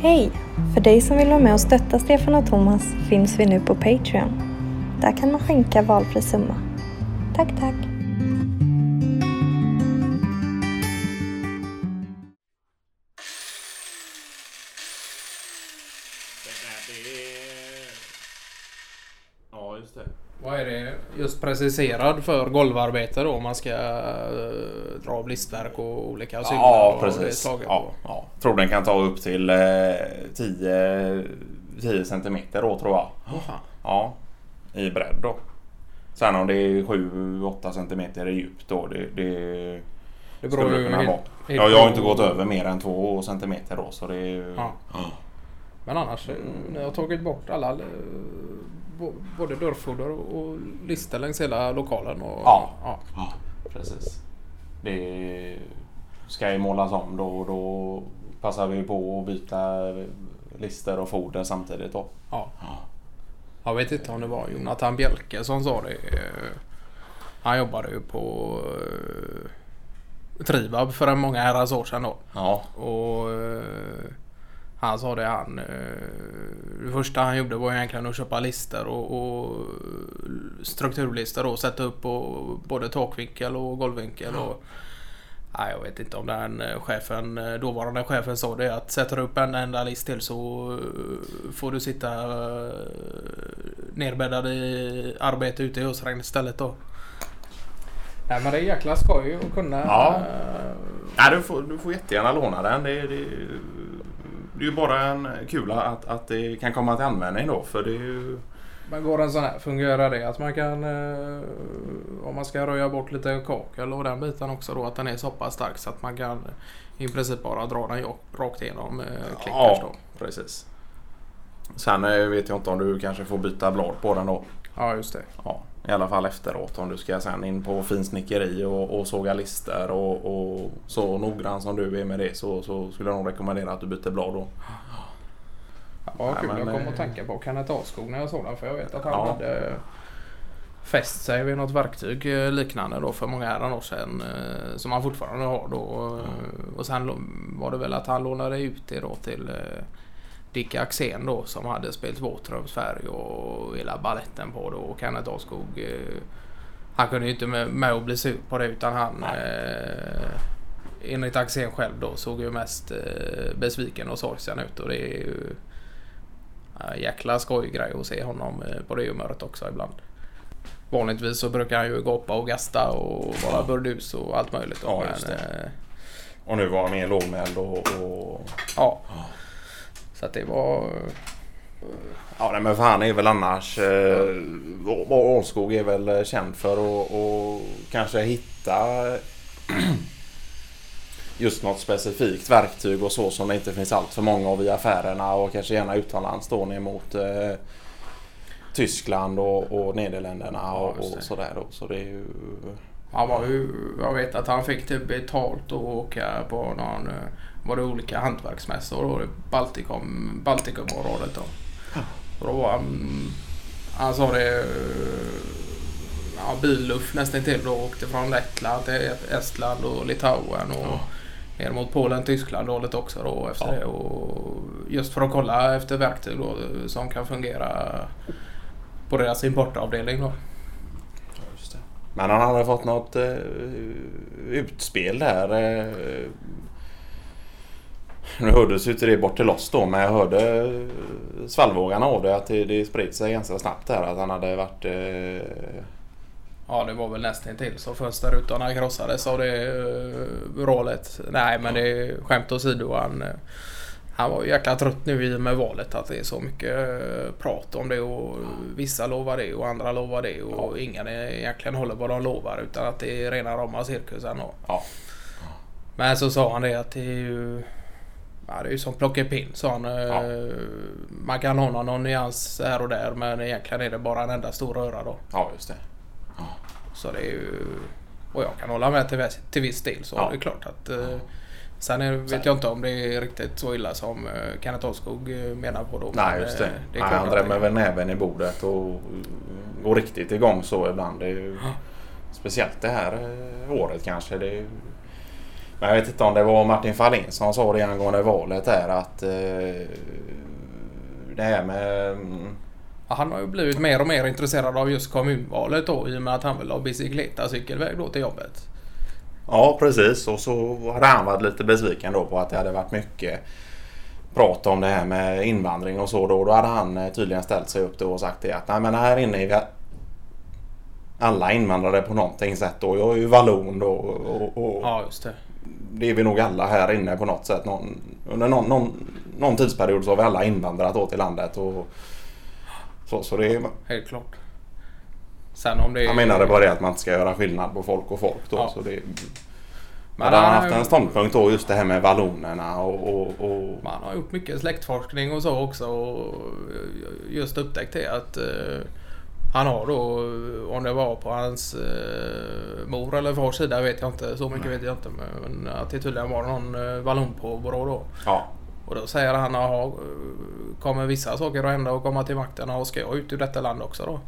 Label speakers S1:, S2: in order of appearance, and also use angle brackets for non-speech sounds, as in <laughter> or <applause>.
S1: Hej! För dig som vill vara med och stötta Stefan och Thomas finns vi nu på Patreon. Där kan man skänka valfri summa. Tack, tack!
S2: Vad är det just preciserad för golvarbete då? Om man ska eh, dra av listverk och olika sylar?
S3: Ja,
S2: och det
S3: precis.
S2: slaget
S3: Ja,
S2: på.
S3: ja. Tror den kan ta upp till eh, 10, 10 centimeter då tror jag.
S2: Fan.
S3: Ja, i bredd då. Sen om det är 7-8 centimeter i djup då. Det, det
S2: Det beror ju helt- helt
S3: Ja, jag har inte gått över mer än 2 centimeter då så det är ju...
S2: Ja. Men annars, eh, ni har tagit bort alla eh, både dörrfoder och lister längs hela lokalen? Och,
S3: Ja.
S2: ja.
S3: Ja, precis. Det ska ju målas om då och då passar vi på att byta lister och foder samtidigt då.
S2: Ja. Jag vet inte om det var Jonathan Bjelke som sa det. eh, Han jobbade ju på Trivab för många herrans år sedan då.
S3: Ja,
S2: Och han sa det han... eh, Det första han gjorde var egentligen att köpa lister och, och strukturlister och sätta upp på både takvinkel och golvvinkel. Och, nej, jag vet inte om den eh, chefen, eh, dåvarande chefen sa det att sätter du upp en enda list till så får du sitta nerbäddad i arbete ute i ösregn istället då. Nej men det är jäkla skoj att kunna...
S3: Ja.
S2: eh,
S3: Nej, du, får, du får jättegärna låna den. Det, det, det är ju bara en kula att, att det kan komma till användning då. För det är ju...
S2: Men går en sån här, fungerar det att man kan eh, om man ska röja bort lite kakel och den biten också då att den är så pass stark så att man kan i princip bara dra den rakt igenom eh, klickers då.
S3: precis. Sen eh, vet jag inte om du kanske får byta blad på den då.
S2: Ja just det.
S3: Ja, I alla fall efteråt om du ska sen in på finsnickeri och, och såga lister och, och så noggrann som du är med det så, så skulle jag nog rekommendera att du byter blad då.
S2: Ja, vad kul.
S3: men,
S2: jag kom
S3: eh,
S2: att tänka på Kenneth Askog när jag såg den för jag vet att han
S3: Ja.
S2: hade fäst sig vid något verktyg eh, liknande då för många herran år sedan som han fortfarande har då. Eh, Och sen var det väl att han lånade ut det då till eh, Dick Axén då som hade spelat våtrumsfärg och hela balletten på det och Kenneth Askog eh, han kunde ju inte med, med och bli sur på det utan han eh, enligt Axén själv då såg ju mest eh, besviken och sorgsen ut och det är ju Ja, jäkla skojgrej att se honom eh, på det humöret också ibland. Vanligtvis så brukar han ju gapa och gasta och vara burdus och allt möjligt.
S3: Ja,
S2: men, eh,
S3: Och nu var han mer lågmäld och, och...
S2: ja. Så att det var...
S3: Ja nej, men för han är väl annars... Eh, Ålskog är väl känd för att och kanske hitta <clears throat> just något specifikt verktyg och så som det inte finns allt för många av i affärerna och kanske gärna utomlands då ner mot eh, Tyskland och, och Nederländerna
S2: Ja,
S3: och,
S2: just
S3: och sådär då. Så det är ju...
S2: Han var ju, jag vet att han fick typ betalt att åka på någon, eh, var det olika hantverksmässor i Baltikum, Baltikumområdet då. Och då var han, han sa det, ja, billuff nästan till då åkte från Lettland till Estland och Litauen och ner mot Polen, Tyskland hållet också då efter
S3: Ja.
S2: det. Och just för att kolla efter verktyg då som kan fungera på deras importavdelning då.
S3: Men han hade fått något eh, utspel där. Eh, nu hördes ju inte det bort till oss då men jag hörde eh, svallvågarna av det att det, det spred sig ganska snabbt där att han hade varit... Eh,
S2: Ja, det var väl nästan till så fönsterrutorna krossades av det uh, rålet. Nej, men det är skämt åsido. Han, eh, han var ju jäkla trött nu i och med valet att det är så mycket eh, prat om det och vissa lovar det och andra lovar det och ingen egentligen håller vad de lovar utan att det är rena rama cirkusen. Och.
S3: ja.
S2: Men så sa han det att det är ju Ja, det är ju som plockepinn sa han. Eh,
S3: Ja.
S2: Man kan ha någon, nyans här och där men egentligen är det bara en enda stor röra då.
S3: ja, just det.
S2: Så det är ju... Och jag kan hålla med till, viss- till viss del så
S3: Ja.
S2: det är klart att... Eh, sen är, vet jag inte om det är riktigt så illa som eh, Kenneth eh, menar på då.
S3: Nej, just det.
S2: det är
S3: Nej, han drämmer
S2: det-
S3: väl näven i bordet och går riktigt igång så ibland. Det är ju, speciellt det här året kanske. Det Men jag vet inte om det var Martin Fahlin som sa det angående valet här att eh, det här med...
S2: Ja, Han har ju blivit mer och mer intresserad av just kommunvalet då i och med att han vill ha bicykleta cykelväg då till jobbet.
S3: Ja precis och så hade han varit lite besviken då på att det hade varit mycket prat om det här med invandring och så då. Då hade han eh, tydligen ställt sig upp då och sagt det att nej men här inne alla invandrare på någonting sätt då. Jag är ju vallon då och, och
S2: Ja, just det.
S3: det är vi nog alla här inne på något sätt. Någon, under någon, någon, någon tidsperiod så har vi alla invandrat då till landet. Och, så, så det är,
S2: Helt klart. Sen om det är...
S3: jag menade bara det att man inte ska göra skillnad på folk och folk då.
S2: Ja.
S3: Så det,
S2: Men
S3: hade han
S2: han-
S3: haft en ståndpunkt då just det här med vallonerna och, och, och
S2: Man har gjort mycket släktforskning och så också och just upptäckt det att eh, han har då, om det var på hans eh, mor eller fars sida vet jag inte, så mycket vet jag inte. Men att det tydligen var någon eh, vallon på Borå då.
S3: ja.
S2: Och då säger han, "Jaha, kommer vissa saker att hända och komma till makten och ska jag ut ur detta land också då?